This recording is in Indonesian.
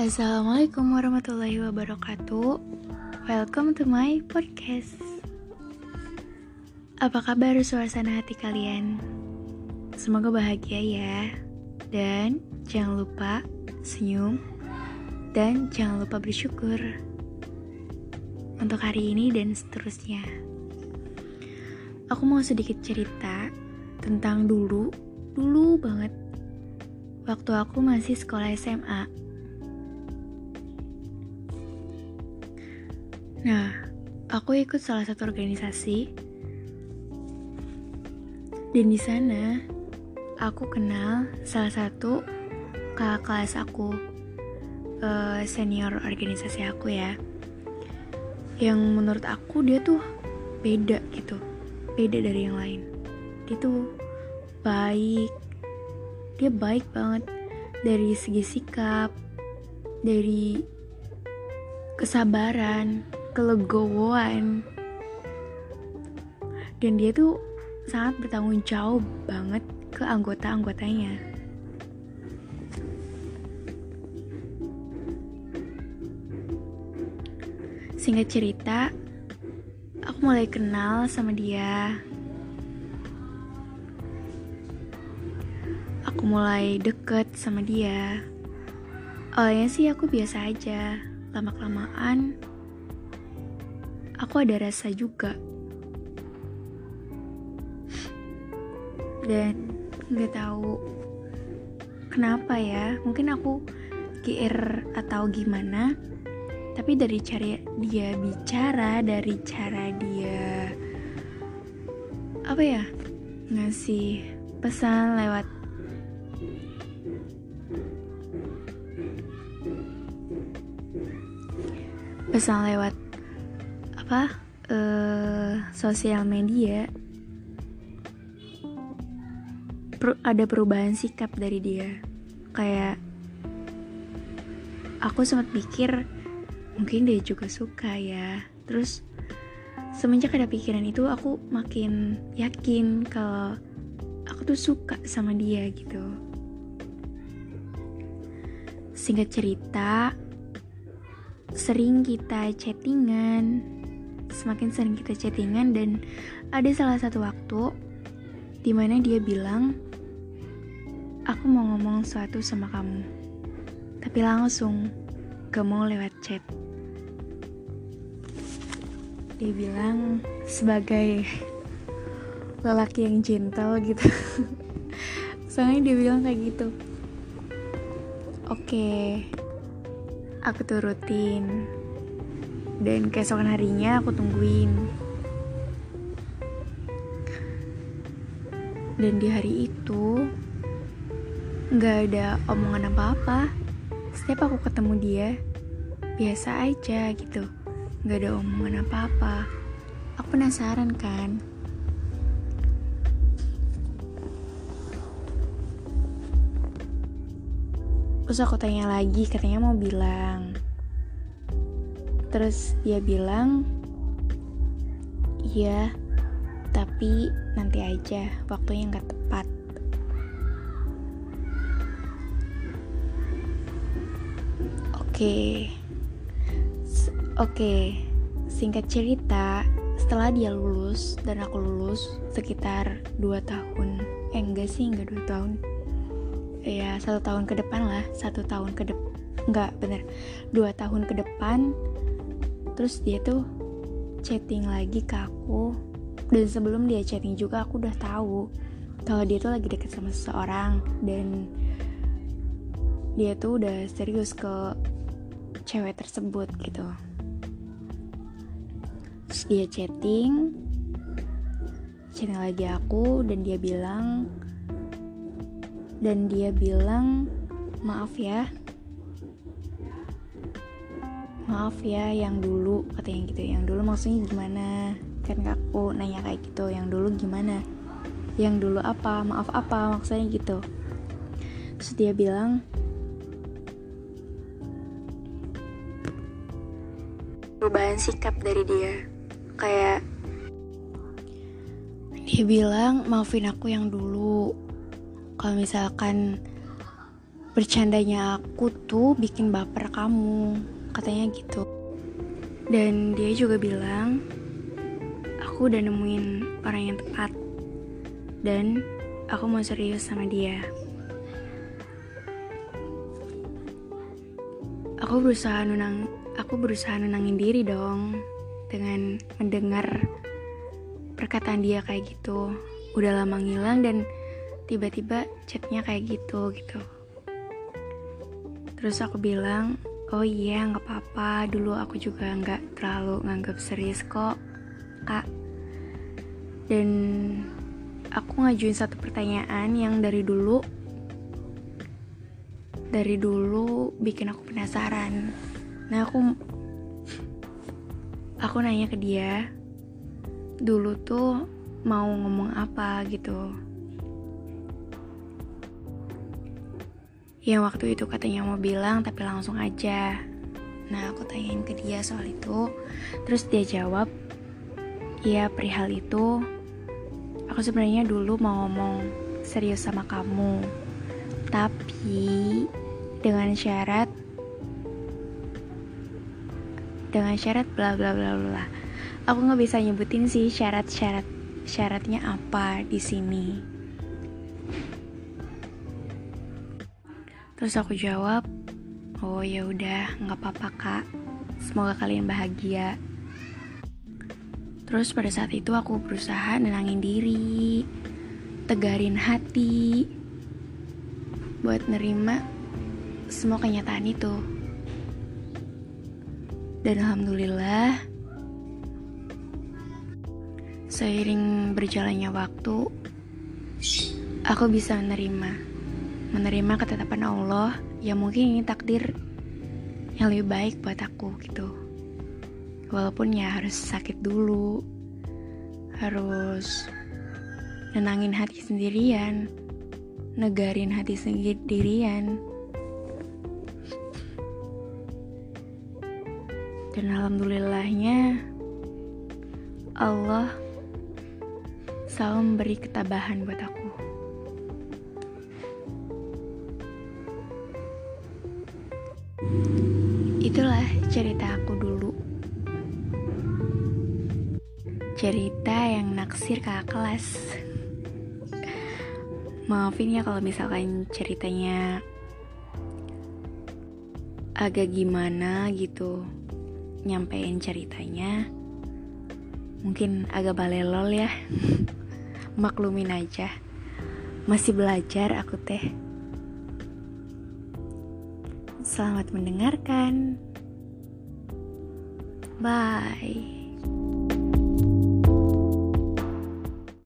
Assalamualaikum warahmatullahi wabarakatuh. Welcome to my podcast. Apa kabar suasana hati kalian? Semoga bahagia ya. Dan jangan lupa senyum dan jangan lupa bersyukur untuk hari ini dan seterusnya. Aku mau sedikit cerita tentang dulu, dulu banget waktu aku masih sekolah SMA. Nah, aku ikut salah satu organisasi. Dan di sana aku kenal salah satu kakak kelas aku uh, senior organisasi aku ya. Yang menurut aku dia tuh beda gitu beda dari yang lain. Dia tuh baik dia baik banget dari segi sikap dari kesabaran kelegowoan. Dan dia tuh sangat bertanggung jawab banget ke anggota-anggotanya. Singkat cerita aku mulai kenal sama dia. Aku mulai deket sama dia. Awalnya sih aku biasa aja lama-kelamaan aku ada rasa juga. Dan nggak tahu kenapa ya mungkin aku GR atau gimana tapi dari cara dia bicara dari cara dia apa ya ngasih pesan lewat pesan lewat apa uh, sosial media per ada perubahan sikap dari dia. Kayak aku sempat pikir mungkin dia juga suka ya. Terus semenjak ada pikiran itu aku makin yakin kalau aku tuh suka sama dia gitu. Singkat cerita sering kita chattingan semakin sering kita chattingan dan ada salah satu waktu di mana dia bilang aku mau ngomong sesuatu sama kamu. Tapi langsung gak mau lewat chat. Dia bilang sebagai lelaki yang gentle gitu. Soalnya dia bilang kayak gitu oke aku turutin dan keesokan harinya aku tungguin. Dan di hari itu nggak ada omongan apa-apa. Setiap aku ketemu dia biasa aja gitu. Nggak ada omongan apa-apa. Aku penasaran kan? Terus aku tanya lagi katanya mau bilang Terus dia bilang, iya, tapi nanti aja, waktunya nggak tepat. Oke, oke, singkat cerita, setelah dia lulus dan aku lulus sekitar 2 tahun, eh enggak sih, enggak 2 tahun, ya satu tahun ke depan lah, satu tahun ke depan, enggak bener, dua tahun ke depan terus dia tuh chatting lagi ke aku. Dan sebelum dia chatting juga aku udah tahu kalau dia tuh lagi deket sama seseorang. Dan dia tuh udah serius ke cewek tersebut gitu. Terus dia chatting chatting lagi aku dan dia bilang dan dia bilang maaf ya maaf ya yang dulu katanya gitu. Yang dulu maksudnya gimana? Kan aku nanya kayak gitu. Yang dulu gimana? Yang dulu apa? Maaf apa? Maksudnya gitu. Terus dia bilang perubahan sikap dari dia. Kayak dia bilang maafin aku yang dulu. Kalau misalkan bercandanya aku tuh bikin baper kamu katanya gitu. Dan dia juga bilang aku udah nemuin orang yang tepat. Dan aku mau serius sama dia. Aku berusaha nunang aku berusaha nenangin diri dong dengan mendengar perkataan dia kayak gitu. Udah lama ngilang dan tiba-tiba chatnya kayak gitu gitu. Terus aku bilang oh iya nggak apa-apa. Dulu aku juga nggak terlalu nganggap serius kok kak. Dan aku ngajuin satu pertanyaan yang dari dulu dari dulu bikin aku penasaran. Nah aku aku nanya ke dia dulu tuh mau ngomong apa? gitu yang waktu itu katanya mau bilang tapi langsung aja. Nah aku tanyain ke dia soal itu. Terus dia jawab ya perihal itu. Aku sebenarnya dulu mau ngomong serius sama kamu. Tapi dengan syarat dengan syarat bla bla bla bla. Aku nggak bisa nyebutin sih syarat-syarat syaratnya apa di sini Terus aku jawab, "Oh ya udah, nggak apa-apa kak. Semoga kalian bahagia." Terus pada saat itu aku berusaha nenangin diri, tegarin hati, buat nerima semua kenyataan itu. Dan alhamdulillah, seiring berjalannya waktu, aku bisa menerima menerima ketetapan Allah yang mungkin ini takdir yang lebih baik buat aku gitu. Walaupun ya harus sakit dulu harus nenangin hati sendirian negarin hati sendirian. Dan alhamdulillahnya Allah selalu memberi ketabahan buat aku Itulah cerita aku dulu. Cerita yang naksir kakak kelas. Maafin ya kalau misalkan ceritanya agak gimana gitu nyampein ceritanya. Mungkin agak balelol ya. Maklumin aja. Masih belajar aku teh. Selamat mendengarkan. Bye.